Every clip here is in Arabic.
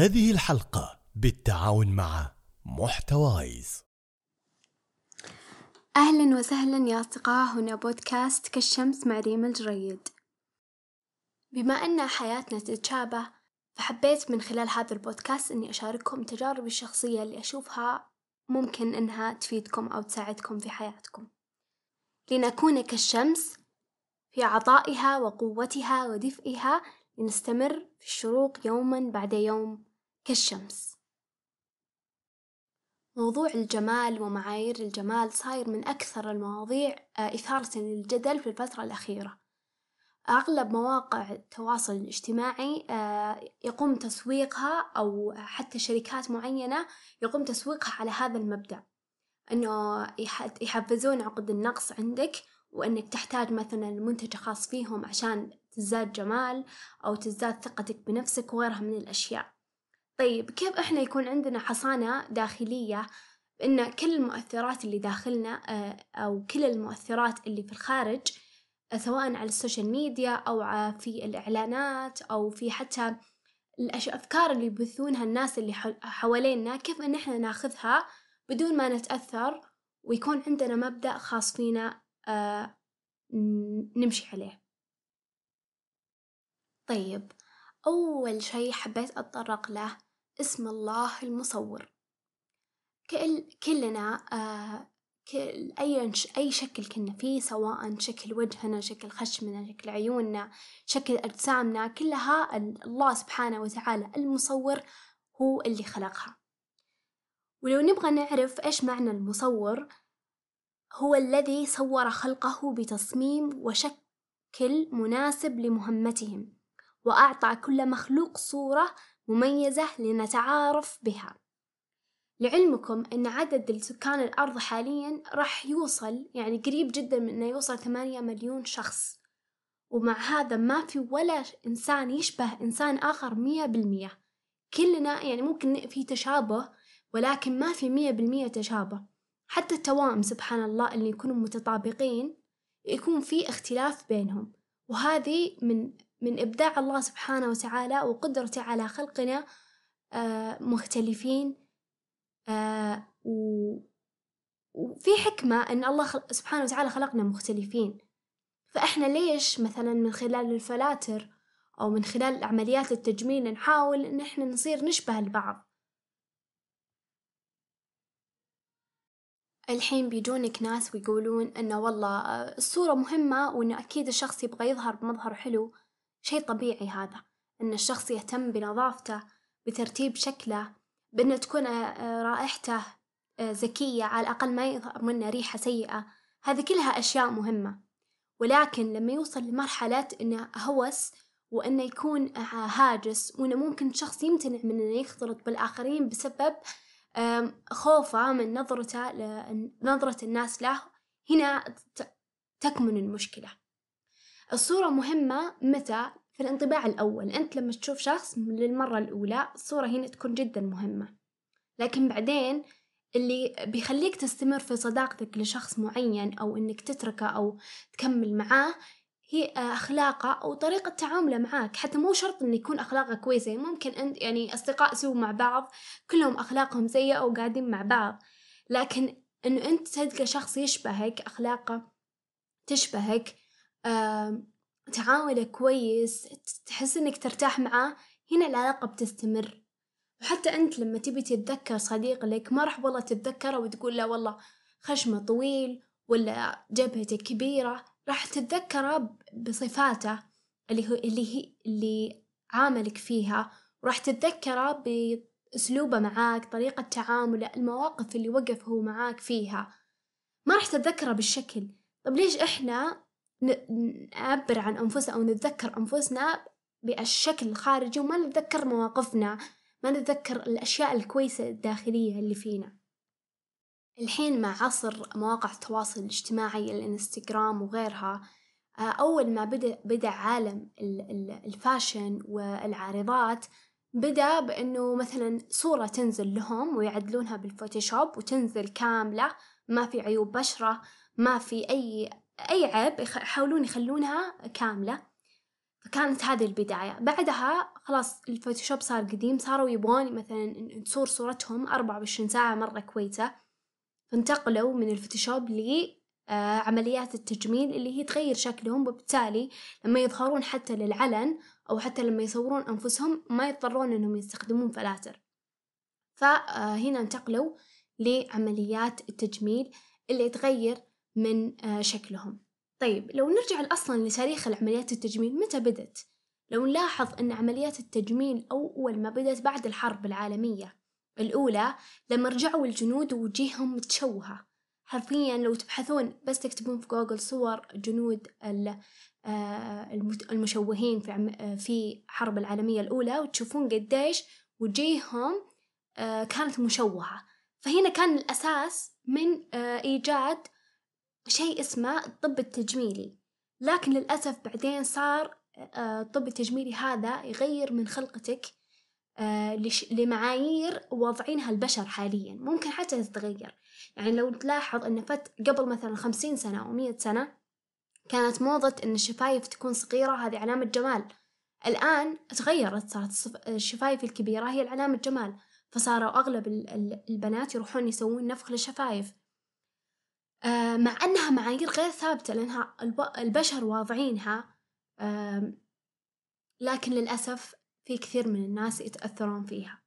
هذه الحلقة بالتعاون مع محتوايز. أهلا وسهلا يا أصدقاء هنا بودكاست كالشمس مع ريم الجريد. بما أن حياتنا تتشابه فحبيت من خلال هذا البودكاست أني أشارككم تجاربي الشخصية اللي أشوفها ممكن أنها تفيدكم أو تساعدكم في حياتكم. لنكون كالشمس في عطائها وقوتها ودفئها لنستمر في الشروق يوما بعد يوم كالشمس. موضوع الجمال ومعايير الجمال صاير من أكثر المواضيع آه، إثارة للجدل في الفترة الأخيرة. أغلب مواقع التواصل الاجتماعي آه، يقوم تسويقها أو حتى شركات معينة يقوم تسويقها على هذا المبدأ. إنه يحفزون عقد النقص عندك وإنك تحتاج مثلا منتج خاص فيهم عشان تزداد جمال أو تزداد ثقتك بنفسك وغيرها من الأشياء. طيب كيف إحنا يكون عندنا حصانة داخلية إن كل المؤثرات اللي داخلنا آه، أو كل المؤثرات اللي في الخارج سواء على ال social media أو في الإعلانات أو في حتى الأفكار اللي يبثونها الناس اللي حوالينا كيف إن إحنا ناخذها بدون ما نتأثر ويكون عندنا مبدأ خاص فينا آه، نمشي عليه. طيب أول شي حبيت أتطرق له اسم الله المصور. كل كلنا آه كل أي أي شكل كنا فيه سواء شكل وجهنا شكل خشمنا شكل عيوننا شكل أجسامنا كلها الله سبحانه وتعالى المصور هو اللي خلقها. ولو نبغى نعرف إيش معنى المصور هو الذي صور خلقه بتصميم وشكل مناسب لمهمتهم وأعطى كل مخلوق صورة مميزة لنتعارف بها. لعلمكم أن عدد سكان الأرض حاليا راح يوصل يعني قريب جدا من أنه يوصل ثمانية مليون شخص. ومع هذا ما في ولا إنسان يشبه إنسان آخر مية بالمية. كلنا يعني ممكن في تشابه ولكن ما في مية بالمية تشابه. حتى التوائم سبحان الله اللي يكونوا متطابقين يكون في اختلاف بينهم. وهذه من من إبداع الله سبحانه وتعالى وقدرته على خلقنا آه، مختلفين آه، وفي حكمة إن الله سبحانه وتعالى خلقنا مختلفين. فإحنا ليش مثلا من خلال الفلاتر أو من خلال عمليات التجميل نحاول إن إحنا نصير نشبه البعض؟ الحين بيجونك ناس ويقولون إنه والله آه، الصورة مهمة وإنه أكيد الشخص يبغى يظهر بمظهر حلو شيء طبيعي هذا إن الشخص يهتم بنظافته بترتيب شكله بأن تكون آه، رائحته آه، زكية على الأقل ما يظهر منه ريحة سيئة. هذه كلها أشياء مهمة. ولكن لما يوصل لمرحلة إنه هوس وإنه يكون هاجس وإنه ممكن شخص يمتنع من إنه يختلط بالآخرين بسبب خوفه من نظرته نظرة الناس له هنا تكمن المشكلة. الصورة مهمة متى؟ في الانطباع الأول. أنت لما تشوف شخص للمرة الأولى الصورة هنا تكون جدا مهمة. لكن بعدين اللي بيخليك تستمر في صداقتك لشخص معين أو إنك تتركه أو تكمل معاه هي أخلاقه أو طريقة تعامله معاك. حتى مو شرط إن يكون أخلاقه كويسة. ممكن أنت يعني أصدقاء سووا مع بعض كلهم أخلاقهم سيئة وقاعدين مع بعض. لكن إنه أنت تلقى شخص يشبهك أخلاقه تشبهك تعامله كويس تحس إنك ترتاح معاه هنا العلاقة بتستمر. وحتى أنت لما تبي تتذكر صديق لك ما راح والله تتذكره وتقول له والله خشمة طويل ولا جبهته كبيرة راح تتذكره بصفاته اللي هو اللي هي اللي عاملك فيها. وراح تتذكره بأسلوبه معاك طريقة تعامله المواقف اللي وقف هو معاك فيها. ما راح تتذكره بالشكل. طب ليش إحنا نعبر عن أنفسنا أو نتذكر أنفسنا بالشكل الخارجي وما نتذكر مواقفنا ما نتذكر الأشياء الكويسة الداخلية اللي فينا. الحين مع عصر مواقع التواصل الاجتماعي الإنستغرام وغيرها آه، أول ما بدأ بدأ عالم ال fashion والعارضات بدأ بأنه مثلا صورة تنزل لهم ويعدلونها بالفوتوشوب وتنزل كاملة ما في عيوب بشرة ما في أي أي عيب يحاولون يخلونها كاملة. فكانت هذه البداية. بعدها خلاص الفوتوشوب صار قديم صاروا يبغون مثلا تصور صورتهم أربعة وعشرين ساعة مرة كويسة. فانتقلوا من الفوتوشوب لعمليات التجميل اللي هي تغير شكلهم وبالتالي لما يظهرون حتى للعلن أو حتى لما يصورون أنفسهم ما يضطرون إنهم يستخدمون فلاتر. فهنا انتقلوا لعمليات التجميل اللي تغير من شكلهم. طيب لو نرجع أصلا لتاريخ العمليات التجميل متى بدت؟ لو نلاحظ أن عمليات التجميل أول ما بدت بعد الحرب العالمية الأولى لما رجعوا الجنود ووجيههم متشوهة حرفيا لو تبحثون بس تكتبون في جوجل صور جنود المشوهين في في حرب العالمية الأولى وتشوفون قديش وجيههم كانت مشوهة. فهنا كان الأساس من إيجاد شيء اسمه الطب التجميلي. لكن للأسف بعدين صار الطب التجميلي هذا يغير من خلقتك لمعايير واضعينها البشر حاليا. ممكن حتى تتغير. يعني لو تلاحظ أن فت قبل مثلا خمسين سنة أو مية سنة كانت موضة أن الشفايف تكون صغيرة هذه علامة جمال. الآن تغيرت صارت الشفايف الكبيرة هي علامة جمال. فصاروا أغلب البنات يروحون يسوون نفخ للشفايف. مع أنها معايير غير ثابتة لأنها البشر واضعينها لكن للأسف في كثير من الناس يتأثرون فيها.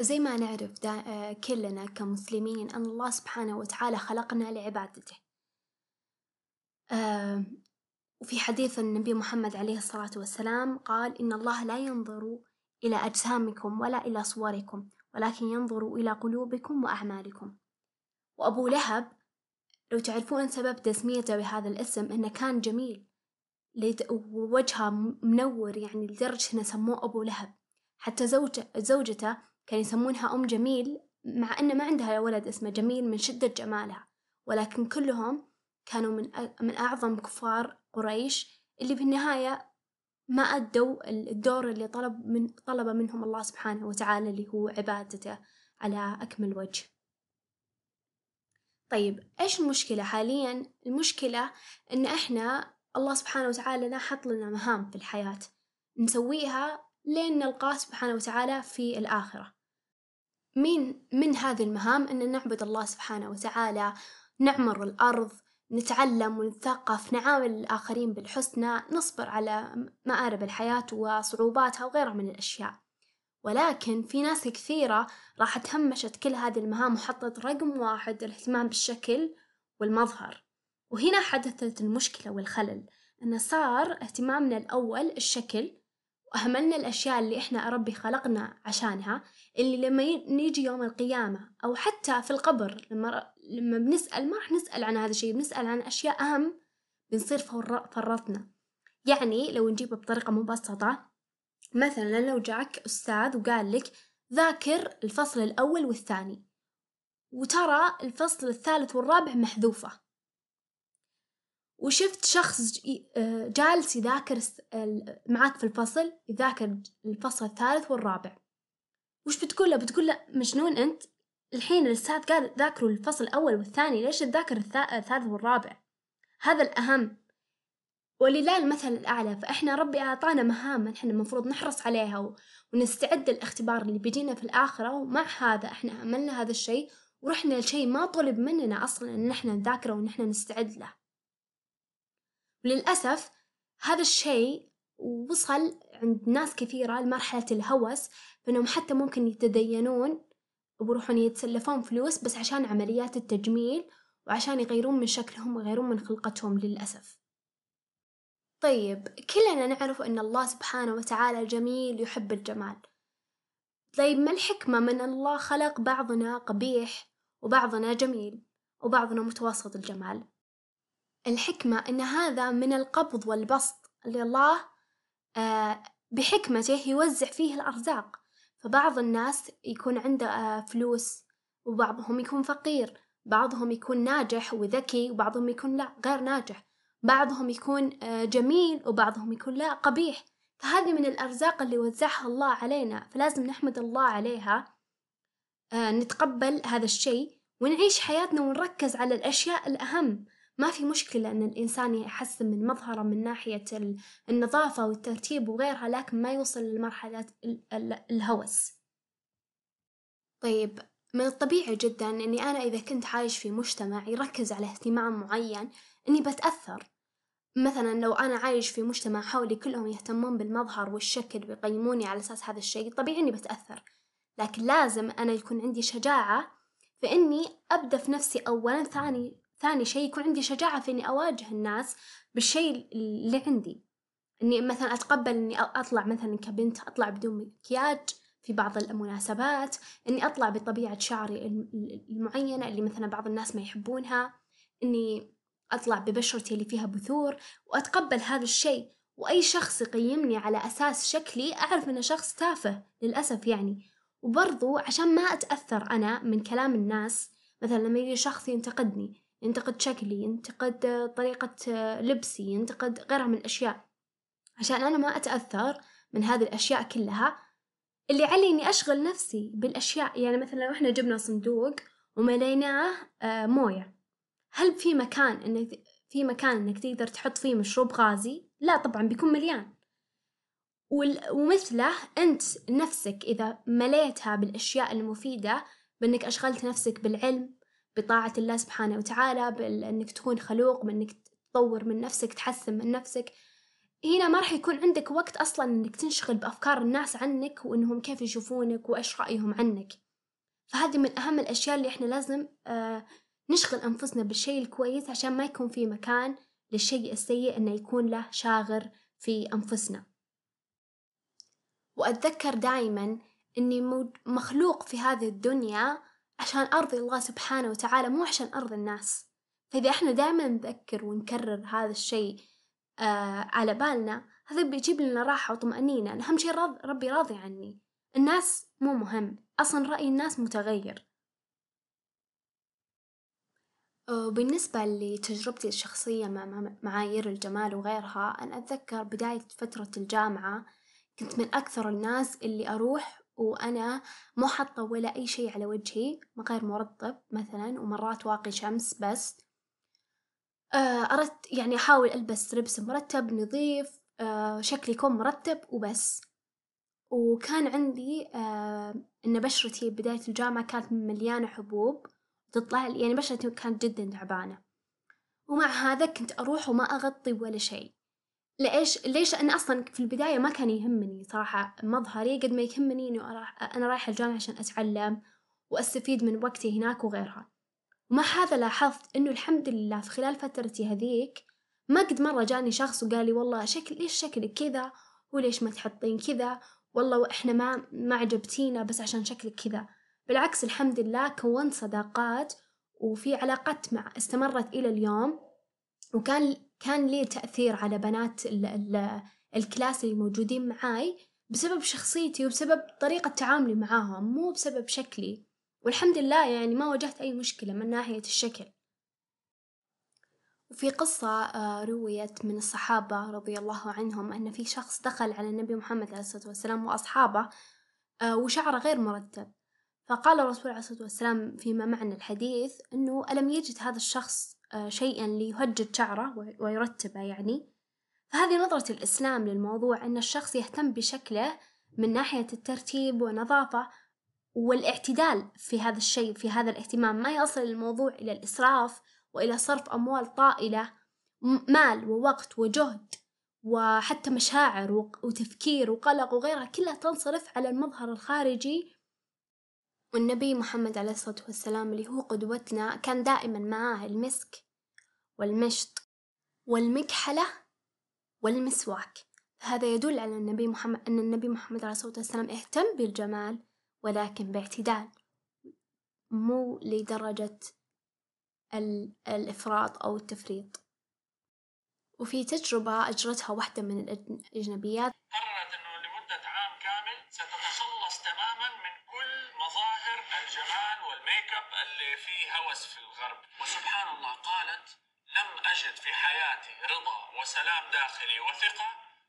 زي ما نعرف كلنا كمسلمين أن الله سبحانه وتعالى خلقنا لعبادته. وفي حديث النبي محمد عليه الصلاة والسلام قال إن الله لا ينظر إلى أجسامكم ولا إلى صوركم ولكن ينظر إلى قلوبكم وأعمالكم. وأبو لهب لو تعرفون سبب تسميته بهذا الاسم إنه كان جميل. ووجهه منور يعني لدرجة إنه سموه أبو لهب. حتى زوجته, زوجته كان يسمونها أم جميل مع أنه ما عندها ولد اسمه جميل من شدة جمالها. ولكن كلهم كانوا من من أعظم كفار قريش اللي في النهاية ما أدوا الدور اللي طلب من طلب منهم الله سبحانه وتعالى اللي هو عبادته على أكمل وجه. طيب إيش المشكلة حاليا؟ المشكلة إن إحنا الله سبحانه وتعالى لا حط لنا مهام في الحياة نسويها لين نلقاه سبحانه وتعالى في الآخرة. من من هذه المهام إن نعبد الله سبحانه وتعالى، نعمر الأرض، نتعلم ونتثقف نعامل الآخرين بالحسنى نصبر على مآرب الحياة وصعوباتها وغيرها من الأشياء ولكن في ناس كثيرة راحت همشت كل هذه المهام وحطت رقم واحد الاهتمام بالشكل والمظهر. وهنا حدثت المشكلة والخلل أن صار اهتمامنا الأول الشكل وأهملنا الأشياء اللي إحنا ربي خلقنا عشانها اللي لما نيجي يوم القيامة أو حتى في القبر لما لما بنسأل ما راح نسأل عن هذا الشيء بنسأل عن أشياء أهم بنصير فرطنا. يعني لو نجيبه بطريقة مبسطة مثلا لو جاك أستاذ وقال لك ذاكر الفصل الأول والثاني وترى الفصل الثالث والرابع محذوفة. وشفت شخص جالس يذاكر معك في الفصل يذاكر الفصل الثالث والرابع. وش بتقول له؟ بتقول له مجنون أنت؟ الحين الأستاذ قال ذاكروا الفصل الأول والثاني ليش تذاكر الثالث والرابع؟ هذا الأهم. ولله المثل الأعلى فإحنا ربي أعطانا مهام إحنا المفروض نحرص عليها ونستعد للاختبار اللي بيجينا في الآخرة ومع هذا إحنا عملنا هذا الشيء ورحنا لشيء ما طلب مننا أصلا إن إحنا نذاكره وإن إحنا نستعد له. وللأسف هذا الشيء وصل عند ناس كثيرة لمرحلة الهوس فإنهم حتى ممكن يتدينون ويروحون يتسلفون فلوس بس عشان عمليات التجميل وعشان يغيرون من شكلهم ويغيرون من خلقتهم للأسف. طيب كلنا نعرف أن الله سبحانه وتعالى جميل يحب الجمال. طيب ما الحكمة من الله خلق بعضنا قبيح وبعضنا جميل وبعضنا متوسط الجمال؟ الحكمة أن هذا من القبض والبسط اللي الله آه، بحكمته يوزع فيه الأرزاق. فبعض الناس يكون عنده آه، فلوس وبعضهم يكون فقير بعضهم يكون ناجح وذكي وبعضهم يكون لا غير ناجح. بعضهم يكون آه، جميل وبعضهم يكون لا قبيح. فهذه من الأرزاق اللي وزعها الله علينا فلازم نحمد الله عليها نتقبل هذا الشيء ونعيش حياتنا ونركز على الأشياء الأهم. ما في مشكلة أن الإنسان يحسن من مظهره من ناحية النظافة والترتيب وغيرها لكن ما يوصل لمرحلة الهوس. طيب من الطبيعي جدا أني أنا إذا كنت عايش في مجتمع يركز على اهتمام معين أني بتأثر. مثلا لو أنا عايش في مجتمع حولي كلهم يهتمون بالمظهر والشكل ويقيموني على أساس هذا الشيء طبيعي إني بتأثر. لكن لازم أنا يكون عندي شجاعة في إني أبدأ في نفسي أولا ثاني ثاني شيء يكون عندي شجاعة في إني أواجه الناس بالشيء اللي عندي. إني مثلا أتقبل إني أطلع مثلا كبنت أطلع بدون مكياج في بعض المناسبات إني أطلع بطبيعة شعري المعينة اللي مثلا بعض الناس ما يحبونها إني أطلع ببشرتي اللي فيها بثور وأتقبل هذا الشيء وأي شخص يقيمني على أساس شكلي أعرف إنه شخص تافه للأسف يعني. وبرضو عشان ما أتأثر أنا من كلام الناس مثلا لما يجي شخص ينتقدني ينتقد شكلي ينتقد طريقة لبسي ينتقد غيرها من الأشياء. عشان أنا ما أتأثر من هذه الأشياء كلها اللي علي إني أشغل نفسي بالأشياء. يعني مثلا لو إحنا جبنا صندوق ومليناه آه، موية. هل في مكان إنك في مكان إنك تقدر تحط فيه مشروب غازي؟ لا طبعا بيكون مليان ومثله أنت نفسك إذا مليتها بالأشياء المفيدة بأنك أشغلت نفسك بالعلم بطاعة الله سبحانه وتعالى بأنك تكون خلوق بأنك تطور من نفسك تحسن من نفسك هنا ما راح يكون عندك وقت أصلا أنك تنشغل بأفكار الناس عنك وأنهم كيف يشوفونك وإيش رأيهم عنك فهذه من أهم الأشياء اللي إحنا لازم آه نشغل أنفسنا بالشيء الكويس عشان ما يكون في مكان للشيء السيء إنه يكون له شاغر في أنفسنا. وأتذكر دائما إني مخلوق في هذه الدنيا عشان أرضي الله سبحانه وتعالى مو عشان أرضي الناس. فإذا إحنا دائما نذكر ونكرر هذا الشيء آه على بالنا هذا بيجيب لنا راحة وطمأنينة. أهم شيء ربي راضي عني. الناس مو مهم. أصلا رأي الناس متغير. وبالنسبة لتجربتي الشخصية مع معايير الجمال وغيرها أنا أتذكر بداية فترة الجامعة كنت من أكثر الناس اللي أروح وأنا مو حاطة ولا أي شي على وجهي غير مرطب مثلا ومرات واقي شمس بس. آه، أردت يعني أحاول ألبس لبس مرتب نظيف آه، شكلي يكون مرتب وبس. وكان عندي آه، إن بشرتي بداية الجامعة كانت مليانة حبوب. تطلع يعني بشرتي كانت جدا تعبانة. ومع هذا كنت أروح وما أغطي ولا شيء. ليش ليش؟ أنا أصلا في البداية ما كان يهمني صراحة مظهري قد ما يهمني إنه أنا رايحة الجامعة عشان أتعلم وأستفيد من وقتي هناك وغيرها. ومع هذا لاحظت إنه الحمد لله في خلال فترتي هذيك ما قد مرة جاني شخص وقال لي والله شكل ليش شكلك كذا؟ وليش ما تحطين كذا؟ والله وإحنا ما ما عجبتينا بس عشان شكلك كذا. بالعكس الحمد لله كونت صداقات وفي علاقات مع استمرت إلى اليوم وكان كان لي تأثير على بنات ال ال الكلاس اللي موجودين معاي بسبب شخصيتي وبسبب طريقة تعاملي معاهم مو بسبب شكلي. والحمد لله يعني ما واجهت أي مشكلة من ناحية الشكل. وفي قصة آه، رويت من الصحابة رضي الله عنهم أن في شخص دخل على النبي محمد عليه الصلاة والسلام وأصحابه آه، وشعره غير مرتب فقال الرسول عليه الصلاة والسلام فيما معنى الحديث أنه ألم يجد هذا الشخص آه، شيئا ليهجد شعره ويرتبه يعني؟ فهذه نظرة الإسلام للموضوع أن الشخص يهتم بشكله من ناحية الترتيب والنظافة والاعتدال في هذا الشيء في هذا الاهتمام ما يصل الموضوع إلى الإسراف وإلى صرف أموال طائلة مال ووقت وجهد وحتى مشاعر وتفكير وقلق وغيرها كلها تنصرف على المظهر الخارجي والنبي محمد عليه الصلاة والسلام اللي هو قدوتنا كان دائما معاه المسك والمشط والمكحلة والمسواك. هذا يدل على النبي محمد أن النبي محمد عليه الصلاة والسلام اهتم بالجمال ولكن باعتدال مو لدرجة الإفراط أو التفريط. وفي تجربة أجرتها واحدة من الأجنبيات. قررت في حياتي رضا وسلام داخلي وثقة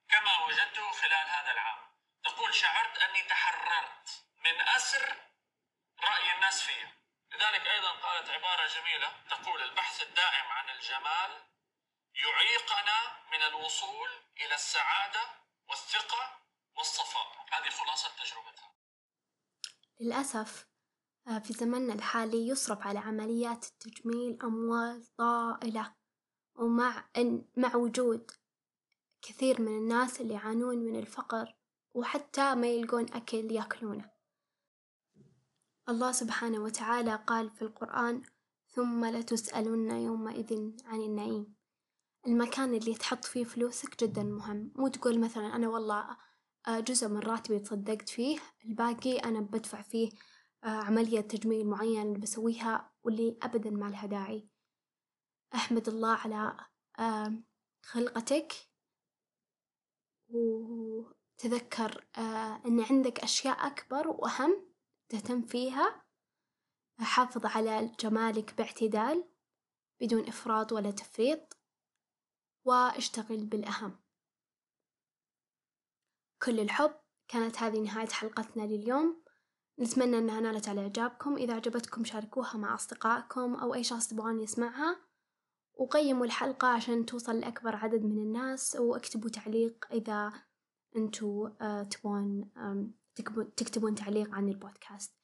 كما وجدته خلال هذا العام. تقول شعرت أني تحررت من أسر رأي الناس فيها لذلك أيضا قالت عبارة جميلة تقول البحث الدائم عن الجمال يعيقنا من الوصول إلى السعادة والثقة والصفاء. هذه خلاصة تجربتها. للأسف آه، في زمننا الحالي يصرف على عمليات التجميل أموال طائلة ومع إن مع وجود كثير من الناس اللي يعانون من الفقر وحتى ما يلقون أكل يأكلونه. الله سبحانه وتعالى قال في القرآن ثم لتسألن يومئذ عن النعيم. المكان اللي تحط فيه فلوسك جدا مهم. مو تقول مثلا أنا والله آه، جزء من راتبي تصدقت فيه الباقي أنا بدفع فيه آه، عملية تجميل معينة بسويها واللي أبدا ما لها داعي. أحمد الله على آه، خلقتك. وتذكر أن عندك أشياء أكبر وأهم تهتم فيها. حافظ على جمالك باعتدال بدون إفراط ولا تفريط. واشتغل بالأهم. كل الحب. كانت هذه نهاية حلقتنا لليوم. نتمنى أنها نالت على إعجابكم. إذا عجبتكم شاركوها مع أصدقائكم أو أي شخص تبغون يسمعها. وقيموا الحلقة عشان توصل لأكبر عدد من الناس وأكتبوا تعليق إذا أنتوا آه، تبون تكتبون تعليق عن البودكاست.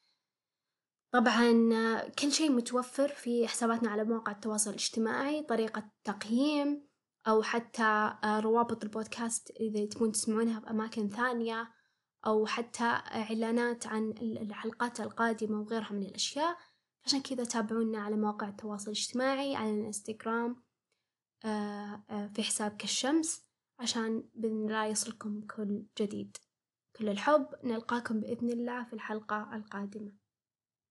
طبعا آه، كل شيء متوفر في حساباتنا على مواقع التواصل الاجتماعي طريقة تقييم أو حتى آه، روابط البودكاست إذا تبون تسمعونها بأماكن ثانية أو حتى إعلانات عن الحلقات القادمة وغيرها من الأشياء. عشان كذا تابعونا على مواقع التواصل الاجتماعي على الانستغرام آه، في حساب كالشمس عشان بإذن الله يصلكم كل جديد. كل الحب نلقاكم بإذن الله في الحلقة القادمة.